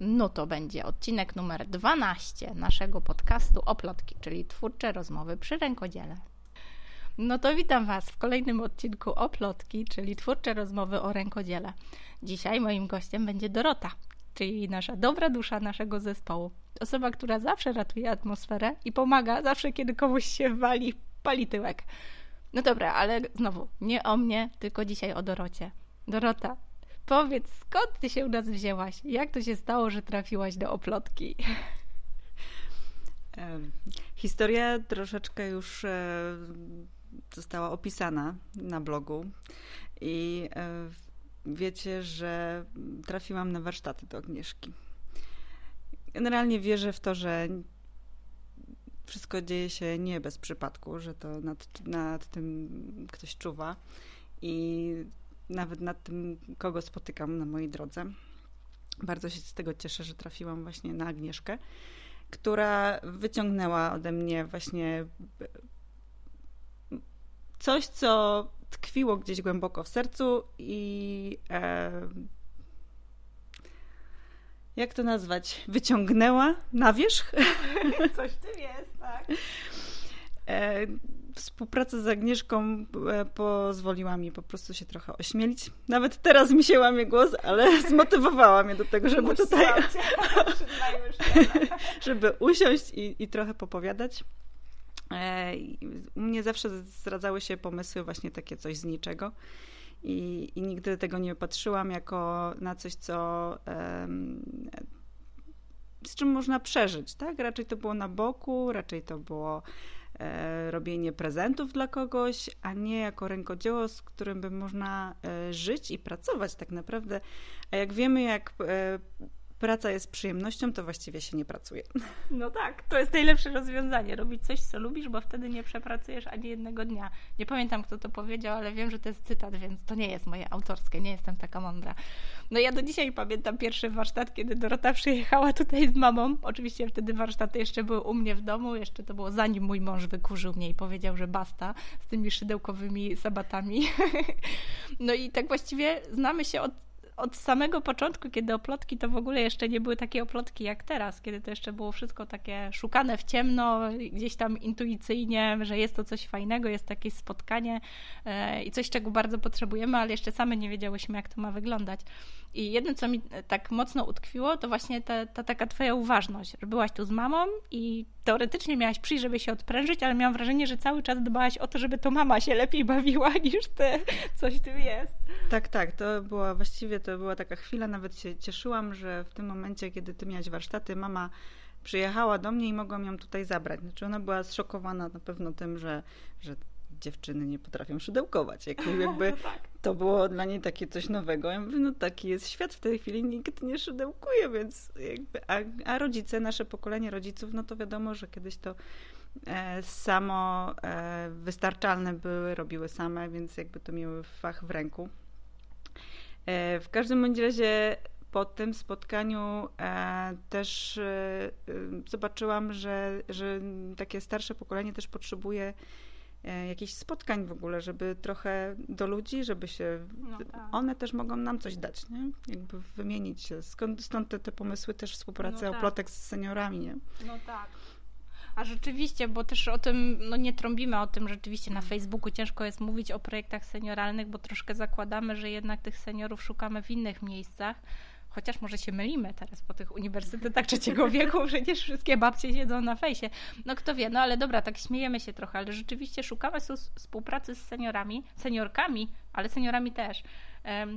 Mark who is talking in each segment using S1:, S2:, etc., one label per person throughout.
S1: No to będzie odcinek numer 12 naszego podcastu Oplotki, czyli twórcze rozmowy przy rękodziele. No to witam Was w kolejnym odcinku Oplotki, czyli twórcze rozmowy o rękodziele. Dzisiaj moim gościem będzie Dorota, czyli nasza dobra dusza naszego zespołu. Osoba, która zawsze ratuje atmosferę i pomaga zawsze, kiedy komuś się wali, pali tyłek. No dobra, ale znowu, nie o mnie, tylko dzisiaj o Dorocie. Dorota, powiedz, skąd ty się u nas wzięłaś? Jak to się stało, że trafiłaś do oplotki?
S2: Historia troszeczkę już e, została opisana na blogu i e, wiecie, że trafiłam na warsztaty do Agnieszki. Generalnie wierzę w to, że wszystko dzieje się nie bez przypadku, że to nad, nad tym ktoś czuwa i nawet nad tym, kogo spotykam na mojej drodze. Bardzo się z tego cieszę, że trafiłam właśnie na Agnieszkę, która wyciągnęła ode mnie właśnie coś, co tkwiło gdzieś głęboko w sercu i e, jak to nazwać? Wyciągnęła na wierzch.
S1: Coś w tym jest, tak.
S2: E, współpraca z Agnieszką e, pozwoliła mi po prostu się trochę ośmielić. Nawet teraz mi się łamie głos, ale zmotywowała mnie do tego, żeby tutaj żeby usiąść i, i trochę popowiadać. E, u mnie zawsze zdradzały się pomysły właśnie takie coś z niczego. I, i nigdy tego nie patrzyłam jako na coś, co z czym można przeżyć, tak? Raczej to było na boku, raczej to było robienie prezentów dla kogoś, a nie jako rękodzieło, z którym by można e, żyć i pracować tak naprawdę. A jak wiemy, jak e, praca jest przyjemnością, to właściwie się nie pracuje.
S1: No tak, to jest najlepsze rozwiązanie. Robić coś, co lubisz, bo wtedy nie przepracujesz ani jednego dnia. Nie pamiętam, kto to powiedział, ale wiem, że to jest cytat, więc to nie jest moje autorskie, nie jestem taka mądra. No ja do dzisiaj pamiętam pierwszy warsztat, kiedy Dorota przyjechała tutaj z mamą. Oczywiście wtedy warsztaty jeszcze były u mnie w domu, jeszcze to było zanim mój mąż wykurzył mnie i powiedział, że basta z tymi szydełkowymi sabatami. No i tak właściwie znamy się od od samego początku, kiedy oplotki to w ogóle jeszcze nie były takie oplotki jak teraz, kiedy to jeszcze było wszystko takie szukane w ciemno, gdzieś tam intuicyjnie, że jest to coś fajnego, jest takie spotkanie e, i coś, czego bardzo potrzebujemy, ale jeszcze same nie wiedziałyśmy, jak to ma wyglądać. I jedno, co mi tak mocno utkwiło, to właśnie ta, ta taka twoja uważność. Byłaś tu z mamą i teoretycznie miałaś przyjść, żeby się odprężyć, ale miałam wrażenie, że cały czas dbałaś o to, żeby to mama się lepiej bawiła niż ty. Coś tym jest.
S2: Tak, tak. To była właściwie to była taka chwila, nawet się cieszyłam, że w tym momencie, kiedy ty miałaś warsztaty, mama przyjechała do mnie i mogłam ją tutaj zabrać. Znaczy ona była zszokowana na pewno tym, że, że dziewczyny nie potrafią szydełkować. jakby no tak. to było dla niej takie coś nowego. Ja mówię, no taki jest świat w tej chwili, nikt nie szydełkuje, więc jakby, a, a rodzice, nasze pokolenie rodziców, no to wiadomo, że kiedyś to e, samo e, wystarczalne były, robiły same, więc jakby to miały fach w ręku. E, w każdym bądź razie po tym spotkaniu e, też e, e zobaczyłam, że, że takie starsze pokolenie też potrzebuje jakichś spotkań w ogóle, żeby trochę do ludzi, żeby się. No tak. One też mogą nam coś dać, nie? Jakby wymienić się. Skąd, stąd te, te pomysły też współpracy no tak. Oplotek z seniorami, nie?
S1: No tak. A rzeczywiście, bo też o tym, no nie trąbimy o tym rzeczywiście na Facebooku, ciężko jest mówić o projektach senioralnych, bo troszkę zakładamy, że jednak tych seniorów szukamy w innych miejscach. Chociaż może się mylimy teraz po tych uniwersytetach trzeciego wieku, przecież wszystkie babcie siedzą na fejsie. No kto wie, no ale dobra, tak śmiejemy się trochę, ale rzeczywiście szukamy współpracy z seniorami, seniorkami, ale seniorami też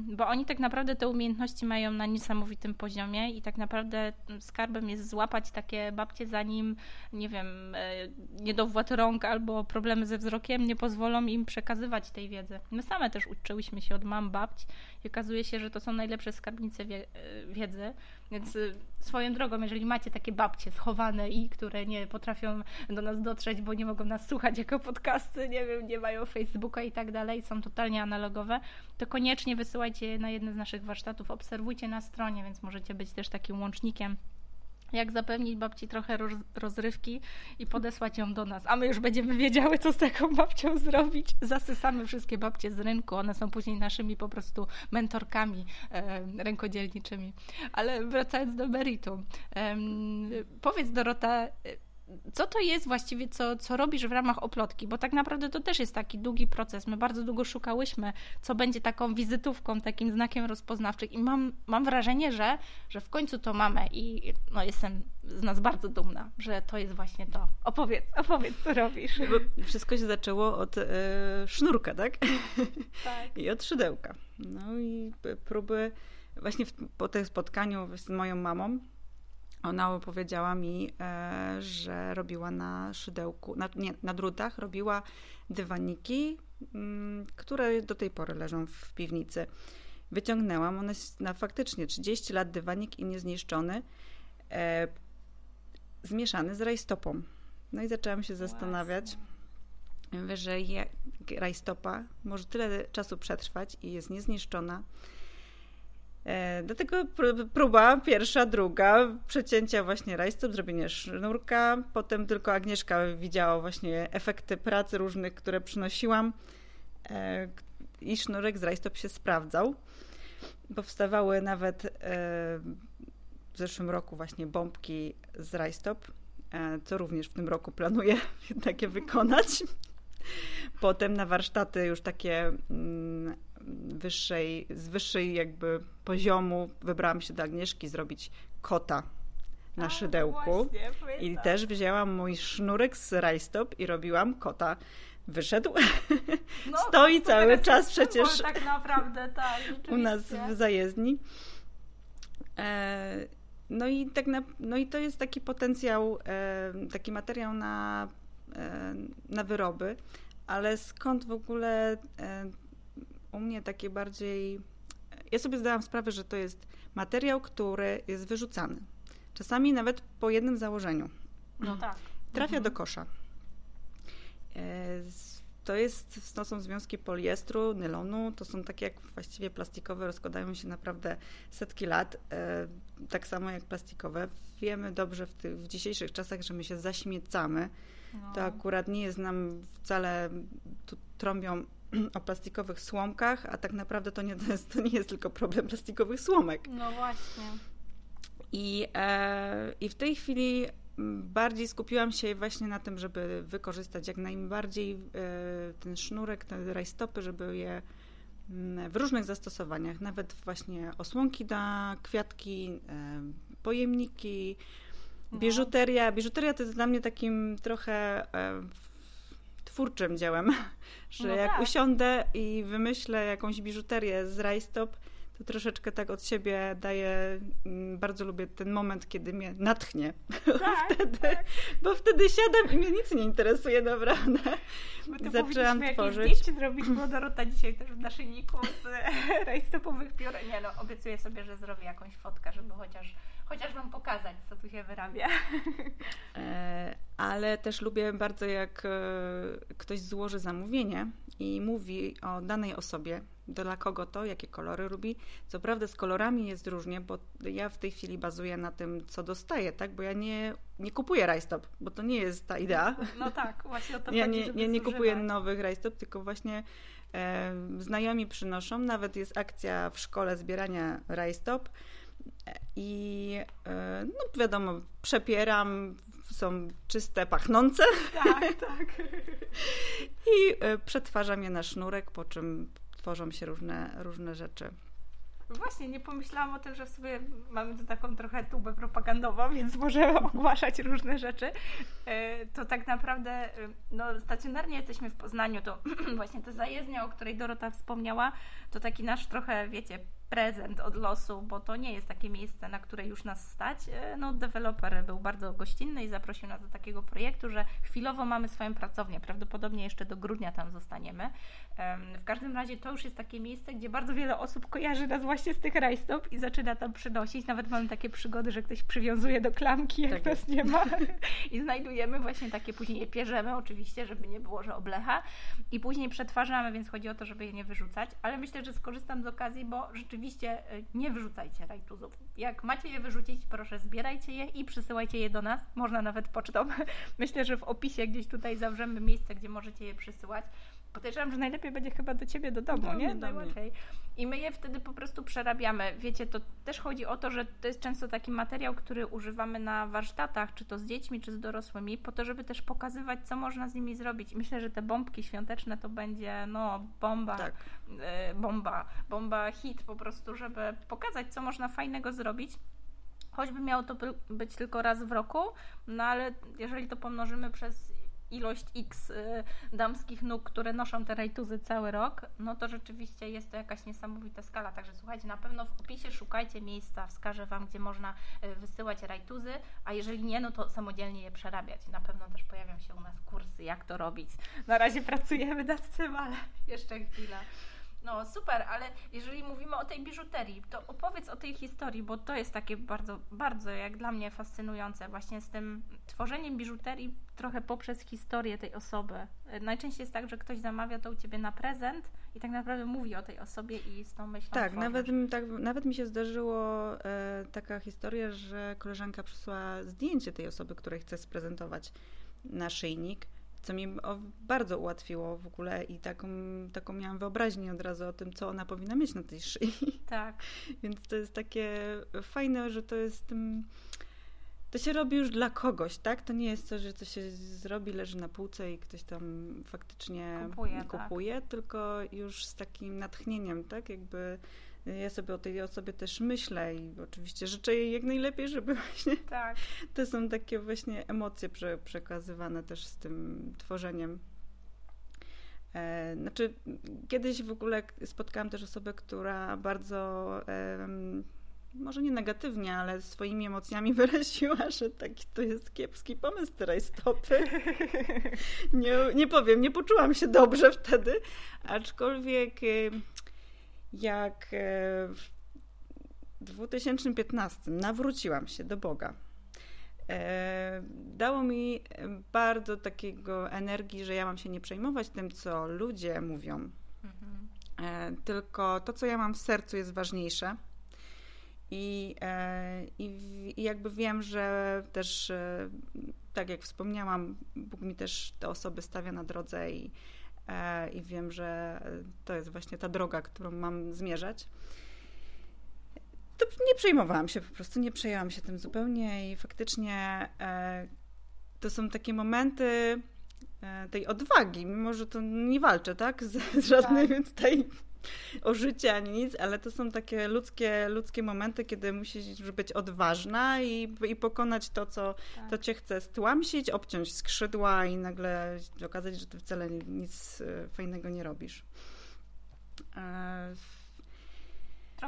S1: bo oni tak naprawdę te umiejętności mają na niesamowitym poziomie i tak naprawdę skarbem jest złapać takie babcie, zanim, nie wiem, e, niedowład rąk albo problemy ze wzrokiem nie pozwolą im przekazywać tej wiedzy. My same też uczyłyśmy się od mam babć i okazuje się, że to są najlepsze skarbnice wie e, wiedzy, więc y, swoją drogą, jeżeli macie takie babcie schowane i które nie potrafią do nas dotrzeć, bo nie mogą nas słuchać jako podcasty, nie wiem, nie mają Facebooka i tak dalej, są totalnie analogowe, to koniecznie wysyłajcie je na jedne z naszych warsztatów, obserwujcie na stronie, więc możecie być też takim łącznikiem jak zapewnić babci trochę roz, rozrywki i podesłać ją do nas. A my już będziemy wiedziały, co z taką babcią zrobić. Zasysamy wszystkie babcie z rynku. One są później naszymi po prostu mentorkami e, rękodzielniczymi. Ale wracając do meritum. E, powiedz Dorota, co to jest właściwie, co, co robisz w ramach oplotki? Bo tak naprawdę to też jest taki długi proces. My bardzo długo szukałyśmy, co będzie taką wizytówką, takim znakiem rozpoznawczym i mam, mam wrażenie, że, że w końcu to mamy i no, jestem z nas bardzo dumna, że to jest właśnie to. Opowiedz, opowiedz, co robisz.
S2: Bo wszystko się zaczęło od e, sznurka, tak? Tak. I od szydełka. No i próby, właśnie w, po tym spotkaniu z moją mamą, ona opowiedziała mi, e, że robiła na szydełku, na, nie, na drutach robiła dywaniki, mm, które do tej pory leżą w piwnicy. Wyciągnęłam, one na faktycznie 30 lat dywanik i niezniszczony, e, zmieszany z rajstopą. No i zaczęłam się zastanawiać, Mówię, że je, rajstopa może tyle czasu przetrwać i jest niezniszczona, Dlatego próba pierwsza, druga, przecięcia właśnie rajstop, zrobienie sznurka. Potem tylko Agnieszka widziała właśnie efekty pracy różnych, które przynosiłam e, i sznurek z rajstop się sprawdzał. Powstawały nawet e, w zeszłym roku właśnie bombki z rajstop, co również w tym roku planuję takie wykonać. Potem na warsztaty już takie mm, wyższej, z wyższej jakby poziomu wybrałam się do Agnieszki zrobić kota na A, szydełku. Właśnie, I też wzięłam mój sznurek z rajstop i robiłam kota. Wyszedł. No, Stoi cały czas przecież.
S1: Tak naprawdę, tak.
S2: U nas w zajezdni. E, no i, tak na, no i to jest taki potencjał, e, taki materiał na, e, na wyroby, ale skąd w ogóle e, u mnie takie bardziej. Ja sobie zdałam sprawę, że to jest materiał, który jest wyrzucany. Czasami nawet po jednym założeniu.
S1: No tak.
S2: Trafia mhm. do kosza. E, to, jest, to są związki poliestru, nylonu, to są takie jak właściwie plastikowe, rozkładają się naprawdę setki lat, e, tak samo jak plastikowe. Wiemy dobrze w, tych, w dzisiejszych czasach, że my się zaśmiecamy. No. To akurat nie jest nam wcale, tu trąbią o plastikowych słomkach, a tak naprawdę to nie, to, jest, to nie jest tylko problem plastikowych słomek.
S1: No właśnie.
S2: I, e, I w tej chwili bardziej skupiłam się właśnie na tym, żeby wykorzystać jak najbardziej e, ten sznurek, te rajstopy, żeby je mm, w różnych zastosowaniach, nawet właśnie osłonki na kwiatki, e, pojemniki, no. biżuteria. Biżuteria to jest dla mnie takim trochę e, twórczym dziełem, że no jak tak. usiądę i wymyślę jakąś biżuterię z rajstop, to troszeczkę tak od siebie daję, mm, bardzo lubię ten moment, kiedy mnie natchnie. Tak, wtedy, tak. Bo wtedy siadam i mnie nic nie interesuje naprawdę.
S1: Zaczęłam tworzyć. Jakieś zrobić, bo Dorota dzisiaj też w naszyjniku z rajstopowych piór. Nie no, obiecuję sobie, że zrobię jakąś fotkę, żeby chociaż chociaż Wam pokazać, co tu się wyrabia.
S2: E, ale też lubię bardzo, jak e, ktoś złoży zamówienie i mówi o danej osobie, dla kogo to, jakie kolory lubi. Co prawda z kolorami jest różnie, bo ja w tej chwili bazuję na tym, co dostaję, tak? Bo ja nie, nie kupuję rajstop, bo to nie jest ta idea.
S1: No tak, właśnie o to
S2: ja chodzi, nie, nie, nie kupuję nowych rajstop, tylko właśnie e, znajomi przynoszą. Nawet jest akcja w szkole zbierania rajstop i e, no wiadomo, przepieram, są czyste, pachnące.
S1: Tak, tak.
S2: I e, przetwarzam je na sznurek, po czym tworzą się różne, różne rzeczy.
S1: Właśnie, nie pomyślałam o tym, że w sobie mamy tu taką trochę tubę propagandową, więc możemy ogłaszać różne rzeczy. E, to tak naprawdę, no, stacjonarnie jesteśmy w Poznaniu, to właśnie ta zajezdnia, o której Dorota wspomniała, to taki nasz trochę, wiecie, prezent od losu, bo to nie jest takie miejsce, na które już nas stać. E, no, deweloper był bardzo gościnny i zaprosił nas do takiego projektu, że chwilowo mamy swoją pracownię. Prawdopodobnie jeszcze do grudnia tam zostaniemy. W każdym razie to już jest takie miejsce, gdzie bardzo wiele osób kojarzy nas właśnie z tych rajstop i zaczyna tam przynosić. Nawet mamy takie przygody, że ktoś przywiązuje do klamki, jak tak nas jest. nie ma. I znajdujemy właśnie takie, później je pierzemy oczywiście, żeby nie było, że oblecha. I później przetwarzamy, więc chodzi o to, żeby je nie wyrzucać. Ale myślę, że skorzystam z okazji, bo rzeczywiście rzeczywiście y, nie wyrzucajcie rajtuzów. Jak macie je wyrzucić, proszę zbierajcie je i przysyłajcie je do nas. Można nawet pocztą. Myślę, że w opisie gdzieś tutaj zawrzemy miejsce, gdzie możecie je przysyłać. Podejrzewam, że najlepiej będzie chyba do ciebie do domu,
S2: Do
S1: nie? Najłatwiej. I my je wtedy po prostu przerabiamy. Wiecie, to też chodzi o to, że to jest często taki materiał, który używamy na warsztatach, czy to z dziećmi, czy z dorosłymi, po to, żeby też pokazywać, co można z nimi zrobić. Myślę, że te bombki świąteczne to będzie, no, bomba,
S2: Tak.
S1: e, bomba, bomba hit po prostu, żeby pokazać, co można fajnego zrobić. Choćby miało to by- być tylko raz w roku, no ale jeżeli to pomnożymy przez ilość X y, damskich nóg, które noszą te rajtuzy cały rok, no to rzeczywiście jest to jakaś niesamowita skala. Także słuchajcie, na pewno w opisie szukajcie miejsca, wskażę Wam, gdzie można y, wysyłać rajtuzy, a jeżeli nie, no to samodzielnie je przerabiać. Na pewno też pojawią się u nas kursy, jak to robić. Na razie pracujemy nad tym, ale jeszcze chwila. No super, ale jeżeli mówimy o tej biżuterii, to opowiedz o tej historii, bo to jest takie bardzo, bardzo jak dla mnie fascynujące, właśnie z tym tworzeniem biżuterii trochę poprzez historię tej osoby. Najczęściej jest tak, że ktoś zamawia to u ciebie na prezent i tak naprawdę mówi o tej osobie i z tą myślą.
S2: Tak, nawet, tak, nawet mi się zdarzyło e, taka historia, że koleżanka przysłała zdjęcie tej osoby, której chce sprezentować naszyjnik, co mi bardzo ułatwiło w ogóle i taką, taką miałam wyobraźnię od razu o tym, co ona powinna mieć na tej szyi.
S1: Tak,
S2: Więc to jest takie fajne, że to jest. mm, To się robi już dla kogoś, tak? To nie jest coś, że to się zrobi, leży na półce i ktoś tam faktycznie
S1: Kupuje, tak.
S2: kupuje tylko już z takim natchnieniem, tak? Jakby ja sobie o tej osobie też myślę i oczywiście życzę jej jak najlepiej, żeby właśnie
S1: tak.
S2: to są takie właśnie emocje prze, przekazywane też z tym tworzeniem. E, znaczy, kiedyś w ogóle spotkałam też osobę, która bardzo, może nie negatywnie, ale swoimi emocjami wyraziła, że taki to jest kiepski pomysł te rajstopy. nie, nie powiem, nie poczułam się dobrze wtedy, aczkolwiek jak e, w 2015 nawróciłam się do Boga. E, dało mi bardzo takiego energii, że ja mam się nie przejmować tym, co ludzie mówią,
S1: Mhm.
S2: e, tylko to, co ja mam w sercu, jest ważniejsze. I, e, i, I jakby wiem, że też, e, tak jak wspomniałam, Bóg mi też te osoby stawia na drodze i, e, i wiem, że to jest właśnie ta droga, którą mam zmierzać. To nie przejmowałam się po prostu, nie przejęłam się tym zupełnie i faktycznie e, to są takie momenty e, tej odwagi, mimo że to nie walczę, tak, z, z żadnym tutaj o życie ani nic, ale to są takie ludzkie, ludzkie momenty, kiedy musisz być odważna i, i pokonać to, co
S1: Tak.
S2: to cię chce stłamsić, obciąć skrzydła i nagle okazać, że ty wcale nic e, fajnego nie robisz. E,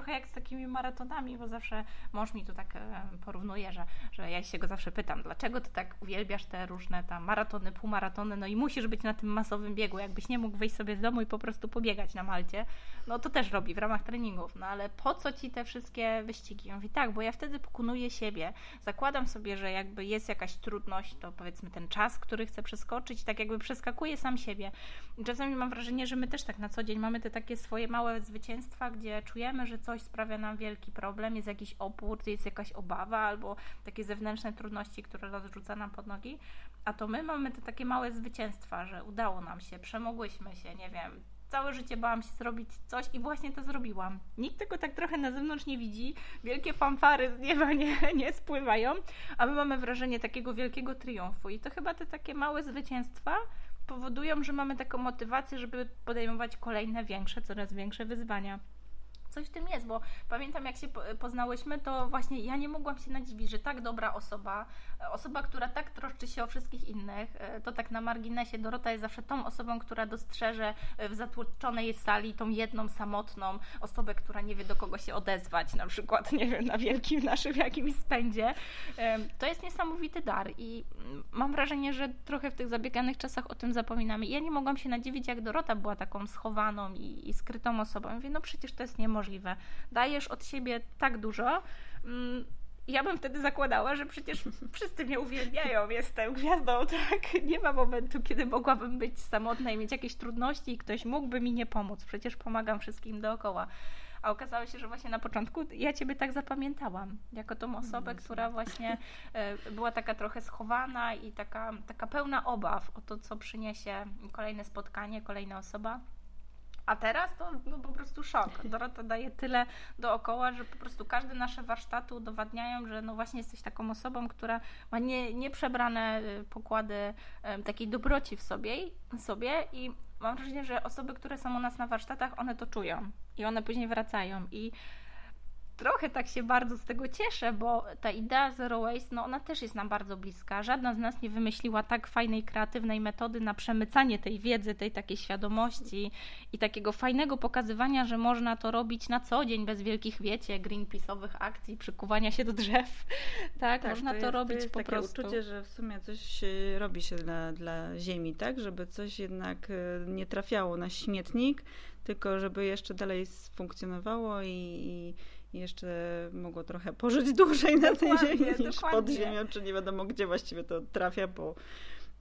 S1: Trochę jak z takimi maratonami, bo zawsze mąż mi tu tak e, porównuje, że, że ja się go zawsze pytam, dlaczego ty tak uwielbiasz te różne tam maratony, półmaratony, no i musisz być na tym masowym biegu, jakbyś nie mógł wyjść sobie z domu i po prostu pobiegać na Malcie, no to też robi w ramach treningów, no ale po co ci te wszystkie wyścigi? Mówi, tak, bo ja wtedy pokonuję siebie, zakładam sobie, że jakby jest jakaś trudność, to powiedzmy ten czas, który chcę przeskoczyć, tak jakby przeskakuję sam siebie. Czasami mam wrażenie, że my też tak na co dzień mamy te takie swoje małe zwycięstwa, gdzie czujemy, że coś sprawia nam wielki problem, jest jakiś opór, jest jakaś obawa albo takie zewnętrzne trudności, które rozrzuca nam pod nogi, a to my mamy te takie małe zwycięstwa, że udało nam się, przemogłyśmy się, nie wiem, całe życie bałam się zrobić coś i właśnie to zrobiłam. Nikt tego tak trochę na zewnątrz nie widzi, wielkie fanfary z nieba nie, nie spływają, a my mamy wrażenie takiego wielkiego triumfu i to chyba te takie małe zwycięstwa powodują, że mamy taką motywację, żeby podejmować kolejne większe, coraz większe wyzwania. Coś w tym jest, bo pamiętam jak się po- poznałyśmy, to właśnie ja nie mogłam się nadziwić, że tak dobra osoba, e, osoba, która tak troszczy się o wszystkich innych, e, to tak na marginesie Dorota jest zawsze tą osobą, która dostrzeże e, w zatłoczonej sali tą jedną samotną osobę, która nie wie do kogo się odezwać, na przykład, nie wiem, na wielkim naszym jakimś spędzie. To jest niesamowity dar i mm, mam wrażenie, że trochę w tych zabieganych czasach o tym zapominamy. Ja nie mogłam się nadziwić, jak Dorota była taką schowaną i, i skrytą osobą. Ja Mówię, no przecież to jest niemożliwe. Dajesz od siebie tak dużo. Mm, Ja bym wtedy zakładała, że przecież wszyscy mnie uwielbiają, jestem gwiazdą, tak? Nie ma momentu, kiedy mogłabym być samotna i mieć jakieś trudności i ktoś mógłby mi nie pomóc. Przecież pomagam wszystkim dookoła. A okazało się, że właśnie na początku ja ciebie tak zapamiętałam, jako tą osobę, no, która właśnie e, była taka trochę schowana i taka, taka pełna obaw o to, co przyniesie kolejne spotkanie, kolejna osoba. A teraz to no, po prostu szok. Dorota daje tyle dookoła, że po prostu każde nasze warsztaty udowadniają, że no właśnie jesteś taką osobą, która ma nie, nieprzebrane y, pokłady takiej dobroci w sobie, sobie i mam wrażenie, że osoby, które są u nas na warsztatach, one to czują i one później wracają i trochę tak się bardzo z tego cieszę, bo ta idea Zero Waste, no ona też jest nam bardzo bliska. Żadna z nas nie wymyśliła tak fajnej, kreatywnej metody na przemycanie tej wiedzy, tej takiej świadomości i takiego fajnego pokazywania, że można to robić na co dzień, bez wielkich, wiecie, greenpeace'owych akcji, przykuwania się do drzew. Tak, tak można to,
S2: jest,
S1: robić
S2: to jest
S1: po
S2: takie
S1: prostu.
S2: uczucie, że w sumie coś robi się dla, dla ziemi, tak? Żeby coś jednak e, nie trafiało na śmietnik, tylko żeby jeszcze dalej funkcjonowało i, i jeszcze mogło trochę pożyć dłużej na tej ziemi niż dokładnie. pod ziemią, czy nie wiadomo gdzie właściwie to trafia, bo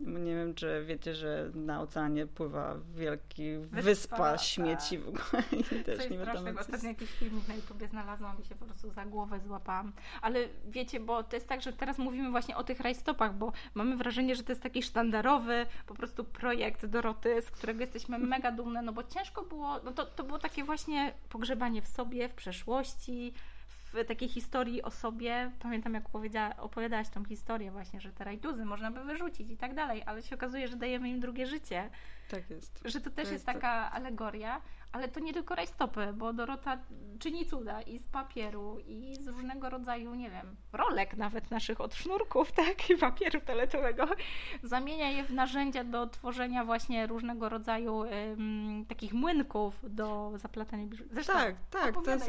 S2: nie wiem, czy wiecie, że na oceanie pływa wielki wyspa, wyspa śmieci w ogóle.
S1: I też nie wiadomo. Ostatnio jakiś filmik na YouTubie znalazłam i się po prostu za głowę złapałam. Ale wiecie, bo to jest tak, że teraz mówimy właśnie o tych rajstopach, bo mamy wrażenie, że to jest taki sztandarowy po prostu projekt Doroty, z którego jesteśmy mega dumne, no bo ciężko było, no to, to było takie właśnie pogrzebanie w sobie, w przeszłości, w takiej historii o sobie, pamiętam jak opowiadałaś tą historię właśnie, że te rajtuzy można by wyrzucić i tak dalej, ale się okazuje, że dajemy im drugie życie.
S2: Tak jest.
S1: Że to też to jest, jest taka alegoria, ale to nie tylko rajstopy, bo Dorota czyni cuda i z papieru, i z różnego rodzaju, nie wiem, rolek nawet naszych od sznurków, tak, i papieru toaletowego. Zamienia je w narzędzia do tworzenia właśnie różnego rodzaju um, takich młynków do zaplatania
S2: Zresztą, Tak, tak. To jest,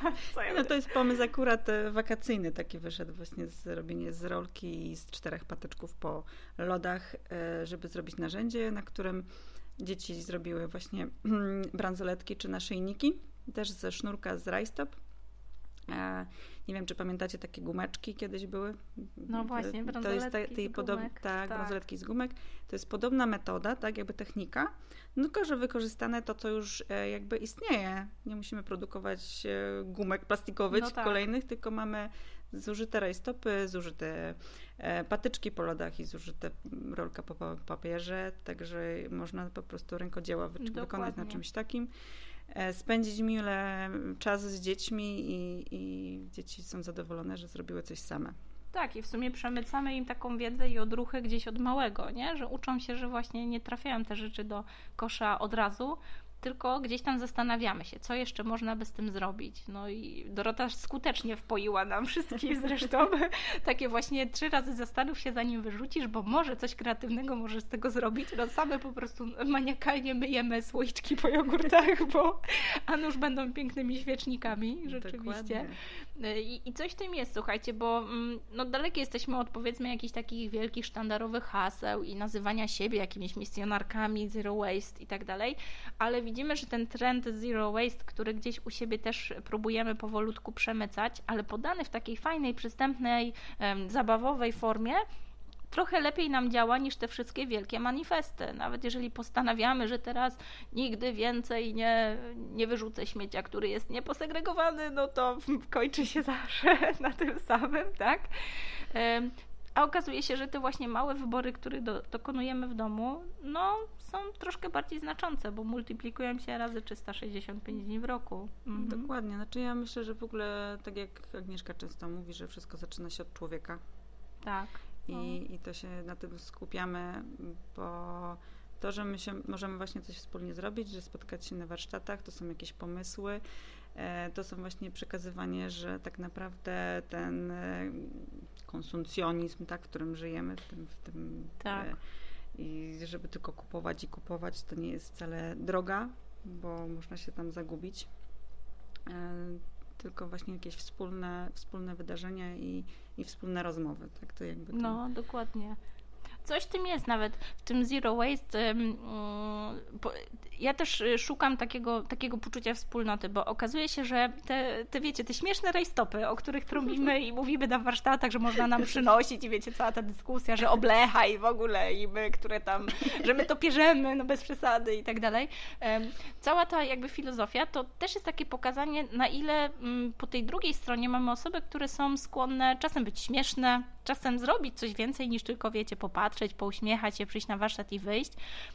S2: ja no, to jest pomysł akurat e, wakacyjny taki wyszedł właśnie z robienie z rolki i z czterech patyczków po lodach, e, żeby zrobić narzędzie, na którym Dzieci zrobiły właśnie bransoletki czy naszyjniki, też ze sznurka z rajstop. E, nie wiem, czy pamiętacie takie gumeczki kiedyś były?
S1: No właśnie, bransoletki to jest ta, tej podob,
S2: tak, tak, bransoletki z gumek. To jest podobna metoda, tak, jakby technika, no tylko, że wykorzystane to, co już e, jakby istnieje. Nie musimy produkować e, gumek plastikowych no tak. kolejnych, tylko mamy zużyte rajstopy, zużyte e, patyczki po lodach i zużyte rolka po papierze, także można po prostu rękodzieła wy Dokładnie. wykonać na czymś takim. E, spędzić mile czas z dziećmi i, i dzieci są zadowolone, że zrobiły coś same.
S1: Tak, i w sumie przemycamy im taką wiedzę i odruchy gdzieś od małego, nie? że uczą się, że właśnie nie trafiają te rzeczy do kosza od razu, tylko gdzieś tam zastanawiamy się, co jeszcze można by z tym zrobić. No i Dorota skutecznie wpoiła nam wszystkim zresztą takie właśnie trzy razy zastanów się, zanim wyrzucisz, bo może coś kreatywnego możesz z tego zrobić. No same po prostu maniakalnie myjemy słoiczki po jogurtach, bo a nuż będą pięknymi świecznikami, rzeczywiście. I, I coś w tym jest, słuchajcie, bo mm, no dalekie jesteśmy od powiedzmy jakichś takich wielkich sztandarowych haseł i nazywania siebie jakimiś misjonarkami, zero waste i tak dalej, ale widzimy, że ten trend zero waste, który gdzieś u siebie też próbujemy powolutku przemycać, ale podany w takiej fajnej, przystępnej, zabawowej formie, trochę lepiej nam działa niż te wszystkie wielkie manifesty. Nawet jeżeli postanawiamy, że teraz nigdy więcej nie, nie wyrzucę śmiecia, który jest nieposegregowany, no to kończy się zawsze na tym samym, tak? A okazuje się, że te właśnie małe wybory, które do, dokonujemy w domu, no są troszkę bardziej znaczące, bo multiplikują się razy 365 dni w roku.
S2: Mhm. Dokładnie. Znaczy ja myślę, że w ogóle, tak jak Agnieszka często mówi, że wszystko zaczyna się od człowieka.
S1: Tak.
S2: I, no. i to się na tym skupiamy, bo to, że my się możemy właśnie coś wspólnie zrobić, że spotkać się na warsztatach, to są jakieś pomysły, to są właśnie przekazywanie, że tak naprawdę ten e, konsumpcjonizm, tak, w którym żyjemy, w tym, w tym
S1: tak. E,
S2: i żeby tylko kupować i kupować, to nie jest wcale droga, bo można się tam zagubić. Tylko właśnie jakieś wspólne, wspólne wydarzenia i, i wspólne rozmowy. Tak? To jakby.
S1: No, dokładnie. Coś tym jest nawet, w tym zero waste. Ja też y, szukam takiego, takiego poczucia wspólnoty, bo okazuje się, że te, te wiecie, te śmieszne rajstopy, o których trąbimy i mówimy na warsztatach, że można nam przynosić i wiecie, cała ta dyskusja, że oblecha i w ogóle i my, które tam, że my to pierzemy, no bez przesady i tak dalej. Cała ta jakby filozofia to też jest takie pokazanie, na ile mm, po tej drugiej stronie mamy osoby, które są skłonne czasem być śmieszne, czasem zrobić coś więcej niż tylko, wiecie, popatrzeć, pouśmiechać się, przyjść na warsztat i wyjść.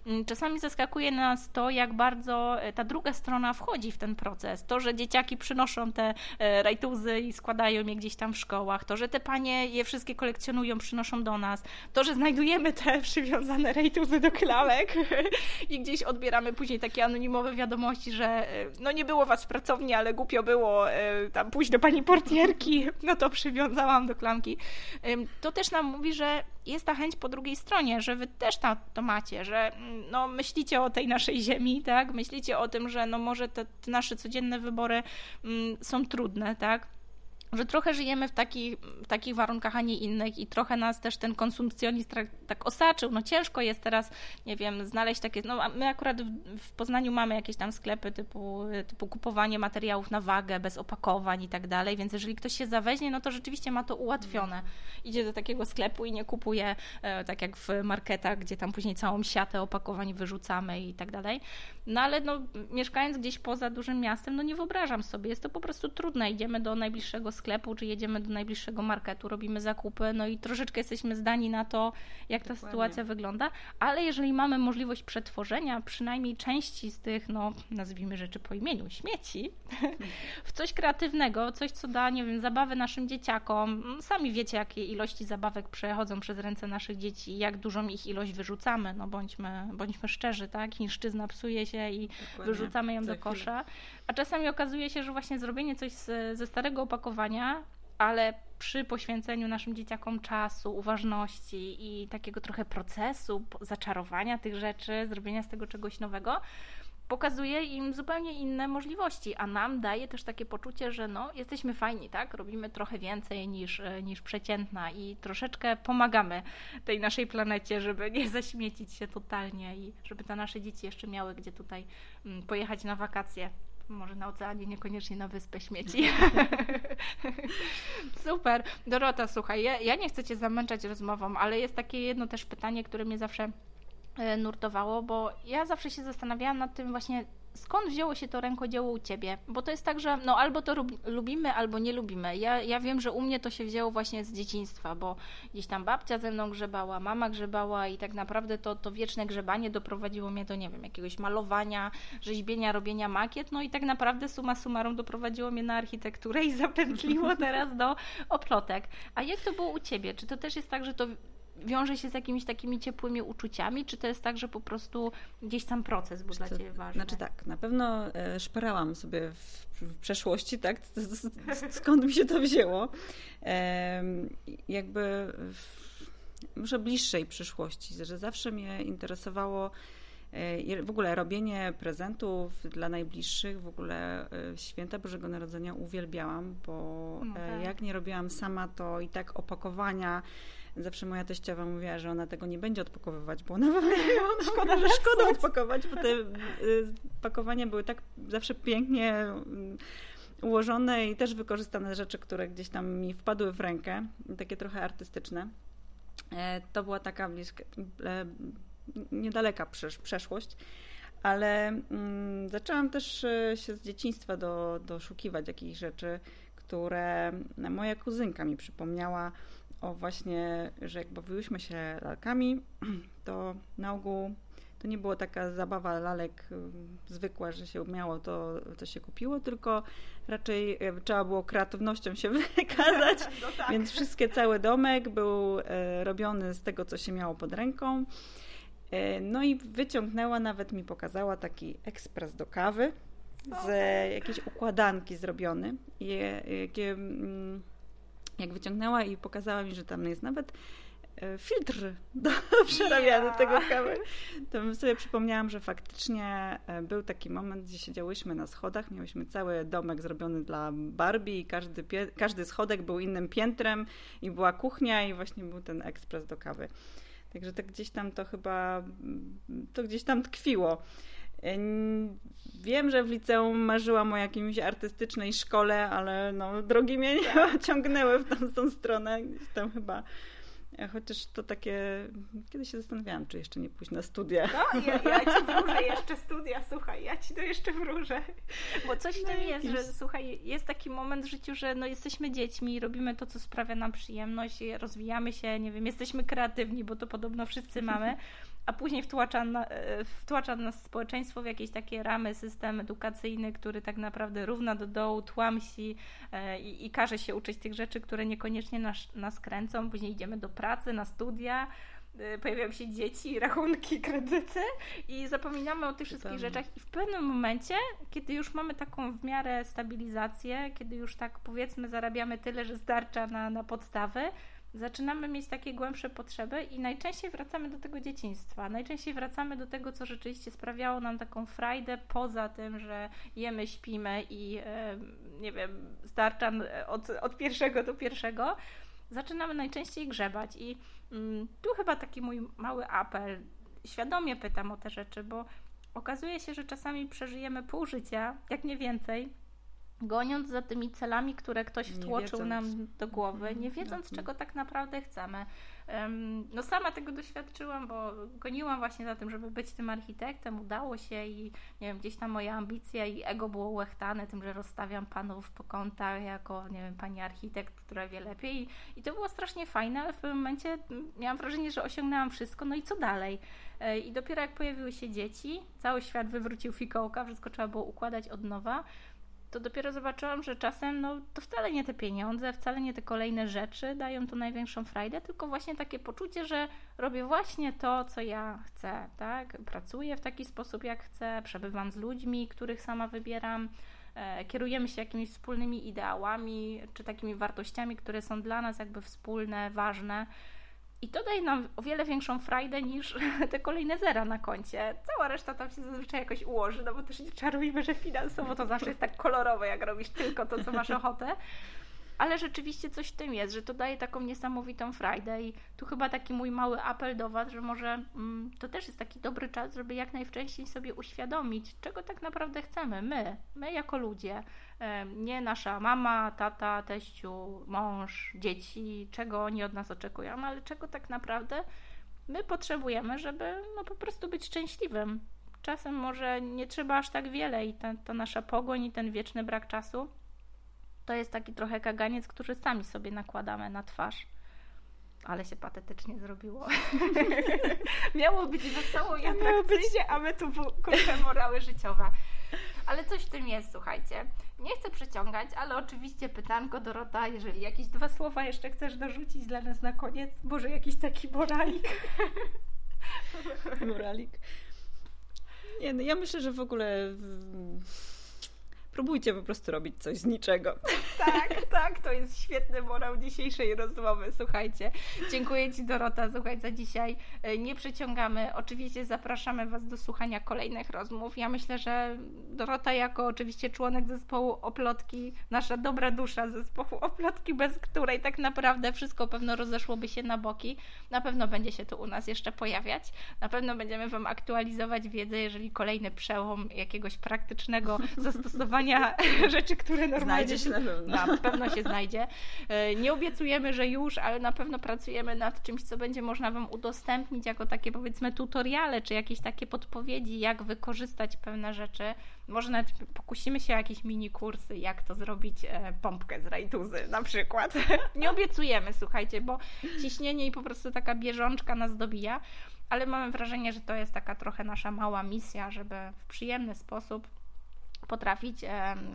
S1: Mm, czasami zaskakuje nas to, jak bardzo e, ta druga strona wchodzi w ten proces. To, że dzieciaki przynoszą te e, rajtuzy i składają je gdzieś tam w szkołach, to, że te panie je wszystkie kolekcjonują, przynoszą do nas, to, że znajdujemy te przywiązane rajtuzy do klawek i gdzieś odbieramy później takie anonimowe wiadomości, że e, no nie było was w pracowni, ale głupio było tam pójść do pani portierki, no to przywiązałam do klamki to też nam mówi, że jest ta chęć po drugiej stronie, że wy też ta, to macie, że mm, no, myślicie o tej naszej ziemi, tak? Myślicie o tym, że no może te, te nasze codzienne wybory mm, są trudne, tak? Że trochę żyjemy w, taki, w takich warunkach, a nie innych i trochę nas też ten konsumpcjonizm tak, osaczył. No ciężko jest teraz, nie wiem, znaleźć takie, no my akurat w, w, Poznaniu mamy jakieś tam sklepy typu, typu kupowanie materiałów na wagę, bez opakowań i tak dalej, więc jeżeli ktoś się zaweźmie, no to rzeczywiście ma to ułatwione. Idzie do takiego sklepu i nie kupuje, e, tak jak w marketach, gdzie tam później całą siatę opakowań wyrzucamy i tak dalej. No ale no, mieszkając gdzieś poza dużym miastem, no nie wyobrażam sobie, jest to po prostu trudne. Idziemy do najbliższego sklepu, czy jedziemy do najbliższego marketu, robimy zakupy, no i troszeczkę jesteśmy zdani na to, jak ta Dokładnie. sytuacja wygląda, ale jeżeli mamy możliwość przetworzenia przynajmniej części z tych, no nazwijmy rzeczy po imieniu, śmieci, w coś kreatywnego, coś, co da, nie wiem, zabawy naszym dzieciakom. Sami wiecie, jakie ilości zabawek przechodzą przez ręce naszych dzieci, jak dużą ich ilość wyrzucamy, no bądźmy, bądźmy szczerzy, tak? Chińszczyzna psuje się i Dokładnie. wyrzucamy ją do kosza. A czasami okazuje się, że właśnie zrobienie coś z, ze starego opakowania, ale przy poświęceniu naszym dzieciakom czasu, uważności i takiego trochę procesu, zaczarowania tych rzeczy, zrobienia z tego czegoś nowego, pokazuje im zupełnie inne możliwości, a nam daje też takie poczucie, że no, jesteśmy fajni, tak? Robimy trochę więcej niż, e, niż przeciętna i troszeczkę pomagamy tej naszej planecie, żeby nie zaśmiecić się totalnie i żeby te nasze dzieci jeszcze miały gdzie tutaj mm, pojechać na wakacje może na oceanie, niekoniecznie na wyspę śmieci. Super. Dorota, słuchaj, ja, ja, nie chcę Cię zamęczać rozmową, ale jest takie jedno też pytanie, które mnie zawsze nurtowało, bo ja zawsze się zastanawiałam nad tym właśnie, skąd wzięło się to rękodzieło u Ciebie? Bo to jest tak, że no albo to lubimy, albo nie lubimy. Ja, ja wiem, że u mnie to się wzięło właśnie z dzieciństwa, bo gdzieś tam babcia ze mną grzebała, mama grzebała i tak naprawdę to, to wieczne grzebanie doprowadziło mnie do, nie wiem, jakiegoś malowania, rzeźbienia, robienia makiet, no i tak naprawdę suma summarum doprowadziło mnie na architekturę i zapętliło teraz do oplotek. A jak to było u Ciebie? Czy to też jest tak, że to wiąże się z jakimiś takimi ciepłymi uczuciami, czy to jest tak, że po prostu gdzieś tam proces był dla Ciebie ważny?
S2: Znaczy tak, na pewno e, szperałam sobie w, w przeszłości, tak? Skąd mi się to wzięło? Jakby w, może bliższej przyszłości, że zawsze mnie interesowało e, w ogóle robienie prezentów dla najbliższych, w ogóle e, święta Bożego Narodzenia uwielbiałam, bo no tak. jak nie robiłam sama, to i tak opakowania Zawsze moja teściowa mówiła, że ona tego nie będzie odpakowywać, bo ona, ona szkoda, że szkoda odpakować, bo te y, pakowania były tak zawsze pięknie mm, ułożone i też wykorzystane rzeczy, które gdzieś tam mi wpadły w rękę, takie trochę artystyczne. E, to była taka bliska, e, niedaleka przeszłość, ale mm, zaczęłam też e, się z dzieciństwa do, doszukiwać jakichś rzeczy, które moja kuzynka mi przypomniała o właśnie, że jak bawiłyśmy się lalkami, to na ogół to nie było taka zabawa lalek y, zwykła, że się miało to, co się kupiło, tylko raczej y, trzeba było kreatywnością się wykazać, no tak. więc wszystkie, cały domek był y, robiony z tego, co się miało pod ręką. No i wyciągnęła, nawet mi pokazała taki ekspres do kawy z jakiejś układanki zrobiony. I, jakie mm, jak wyciągnęła i pokazała mi, że tam jest nawet e, filtr do przerabiania yeah. tego kawy, to sobie przypomniałam, że faktycznie e, był taki moment, gdzie siedziałyśmy na schodach, miałyśmy cały domek zrobiony dla Barbie i każdy, każdy schodek był innym piętrem i była kuchnia i właśnie był ten ekspres do kawy. Także to gdzieś tam to chyba, to gdzieś tam tkwiło. Wiem, że w liceum marzyłam o jakimś artystycznej szkole, ale no, drogi mnie nie ciągnęły w tą, w tą stronę. Gdzieś tam chyba Chociaż to takie, kiedy się zastanawiałam, czy jeszcze nie pójść na studia.
S1: No, ja, ja ci wróżę jeszcze studia, słuchaj, ja ci to jeszcze wróżę. Bo coś w tym no, jest, że słuchaj, jest taki moment w życiu, że no, jesteśmy dziećmi, robimy to, co sprawia nam przyjemność, rozwijamy się, nie wiem, jesteśmy kreatywni, bo to podobno wszyscy mamy, a później wtłacza, na, e, wtłacza nas społeczeństwo w jakieś takie ramy, system edukacyjny, który tak naprawdę równa do dołu, tłamsi e, i, i każe się uczyć tych rzeczy, które niekoniecznie nas, nas kręcą. Później idziemy do pracy, na studia, e, pojawiają się dzieci, rachunki, kredyty i zapominamy o tych wszystkich rzeczach i w pewnym momencie, kiedy już mamy taką w miarę stabilizację, kiedy już tak powiedzmy zarabiamy tyle, że starcza na, na podstawy, zaczynamy mieć takie głębsze potrzeby i najczęściej wracamy do tego dzieciństwa. Najczęściej wracamy do tego, co rzeczywiście sprawiało nam taką frajdę, poza tym, że jemy, śpimy i nie wiem, starcza od, od pierwszego do pierwszego. Zaczynamy najczęściej grzebać i mm, tu chyba taki mój mały apel. Świadomie pytam o te rzeczy, bo okazuje się, że czasami przeżyjemy pół życia, jak nie więcej, goniąc za tymi celami, które ktoś wtłoczył nam do głowy, nie mhm, wiedząc, czego tak naprawdę chcemy. No sama tego doświadczyłam, bo goniłam właśnie za tym, żeby być tym architektem, udało się i nie wiem, gdzieś tam moja ambicja i ego było łechtane tym, że rozstawiam panów po kątach jako, nie wiem, pani architekt, która wie lepiej. I to było strasznie fajne, ale w pewnym momencie miałam wrażenie, że osiągnęłam wszystko, no i co dalej? E, I dopiero jak pojawiły się dzieci, cały świat wywrócił fikołka, wszystko trzeba było układać od nowa, to dopiero zobaczyłam, że czasem no, to wcale nie te pieniądze, wcale nie te kolejne rzeczy dają tu największą frajdę, tylko właśnie takie poczucie, że robię właśnie to, co ja chcę, tak? Pracuję w taki sposób, jak chcę, przebywam z ludźmi, których sama wybieram, e, kierujemy się jakimiś wspólnymi ideałami, czy takimi wartościami, które są dla nas jakby wspólne, ważne. I to daje nam o wiele większą frajdę niż te kolejne zera na koncie. Cała reszta tam się zazwyczaj jakoś ułoży, no bo też nie czarujmy, że finansowo to zawsze jest tak kolorowe, jak robisz tylko to, co masz ochotę ale rzeczywiście coś w tym jest, że to daje taką niesamowitą frajdę i tu chyba taki mój mały apel do Was, że może mm, to też jest taki dobry czas, żeby jak najwcześniej sobie uświadomić, czego tak naprawdę chcemy my, my jako ludzie, nie nasza mama, tata, teściu, mąż, dzieci, czego oni od nas oczekują, ale czego tak naprawdę my potrzebujemy, żeby no, po prostu być szczęśliwym. Czasem może nie trzeba aż tak wiele i ta, ta nasza pogoń i ten wieczny brak czasu to jest taki trochę kaganiec, który sami sobie nakładamy na twarz. Ale się patetycznie zrobiło. Miało być wesoło i atrakcyjnie, a my tu kurczę morały życiowe. Ale coś w tym jest, słuchajcie. Nie chcę przeciągać, ale oczywiście pytanko Dorota, jeżeli jakieś dwa słowa jeszcze chcesz dorzucić dla nas na koniec, może jakiś taki moralik.
S2: moralik. Nie, no ja myślę, że w ogóle próbujcie po prostu robić coś z niczego.
S1: Tak, tak, to jest świetny morał dzisiejszej rozmowy. Słuchajcie, dziękuję Ci Dorota, słuchaj, za dzisiaj. E, nie przeciągamy. Oczywiście zapraszamy Was do słuchania kolejnych rozmów. Ja myślę, że Dorota jako oczywiście członek zespołu Oplotki, nasza dobra dusza zespołu Oplotki, bez której tak naprawdę wszystko pewno rozeszłoby się na boki, na pewno będzie się tu u nas jeszcze pojawiać. Na pewno będziemy Wam aktualizować wiedzę, jeżeli kolejny przełom jakiegoś praktycznego zastosowania rzeczy, które normalnie...
S2: Znajdzie się na pewno.
S1: Na pewno się znajdzie. E, nie obiecujemy, że już, ale na pewno pracujemy nad czymś, co będzie można Wam udostępnić jako takie powiedzmy tutoriale, czy jakieś takie podpowiedzi, jak wykorzystać pewne rzeczy. Może nawet pokusimy się o jakieś mini kursy, jak to zrobić e, pompkę z rajtuzy na przykład. Nie obiecujemy, słuchajcie, bo ciśnienie i po prostu taka bieżączka nas dobija, ale mamy wrażenie, że to jest taka trochę nasza mała misja, żeby w przyjemny sposób potrafić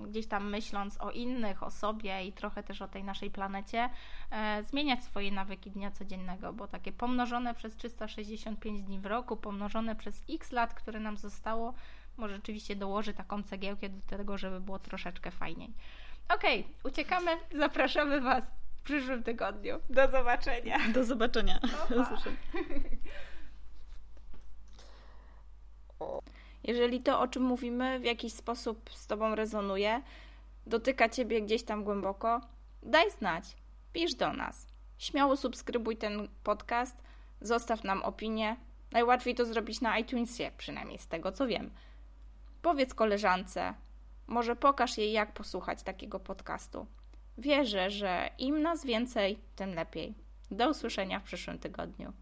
S1: gdzieś tam myśląc o innych, o sobie i trochę też o tej naszej planecie, e, zmieniać swoje nawyki dnia codziennego, bo takie pomnożone przez 365 dni w roku, pomnożone przez x lat, które nam zostało, może rzeczywiście dołoży taką cegiełkę do tego, żeby było troszeczkę fajniej. Okej, okay, uciekamy, zapraszamy Was w przyszłym tygodniu. Do zobaczenia.
S2: Do zobaczenia.
S1: Jeżeli to, o czym mówimy, w jakiś sposób z Tobą rezonuje, dotyka Ciebie gdzieś tam głęboko, daj znać, pisz do nas. Śmiało subskrybuj ten podcast. zostaw nam opinię. Najłatwiej to zrobić na iTunesie, przynajmniej z tego co wiem. Powiedz koleżance, może pokaż jej, jak posłuchać takiego podcastu. Wierzę, że im nas więcej, tym lepiej. Do usłyszenia w przyszłym tygodniu.